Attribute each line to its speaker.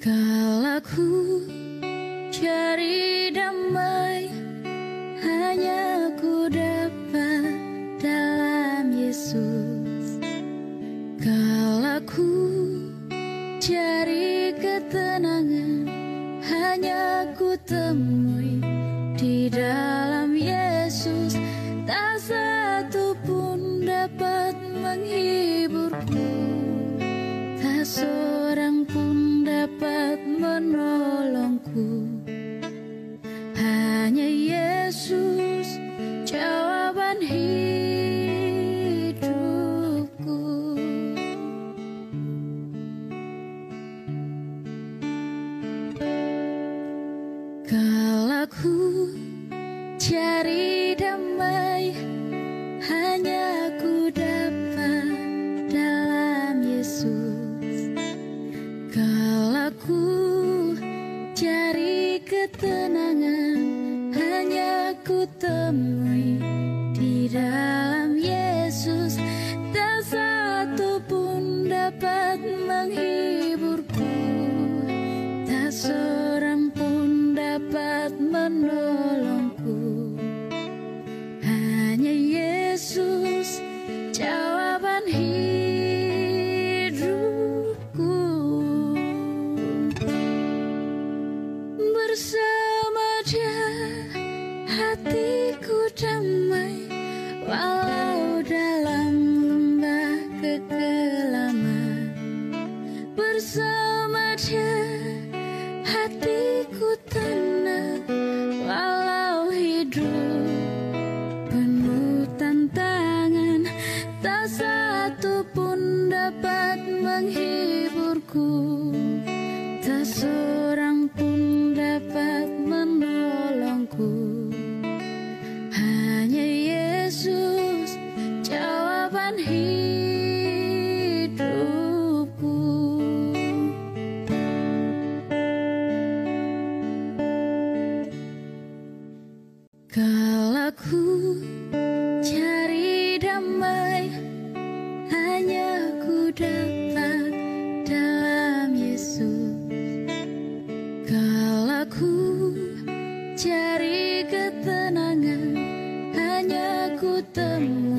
Speaker 1: Kalau ku cari damai Hanya ku dapat dalam Yesus. Kalau ku cari ketenangan Hanya ku temui di dalam Yesus. Tak satu pun dapat menghiburku ku cari damai menolongku. Hanya Yesus jawaban hidupku. Bersama dia hatiku damai Walau Tak satu pun dapat menghiburku. Tak seorang pun dapat menolongku. Hanya Yesus jawaban hidupku. Kalau ku Hanya ku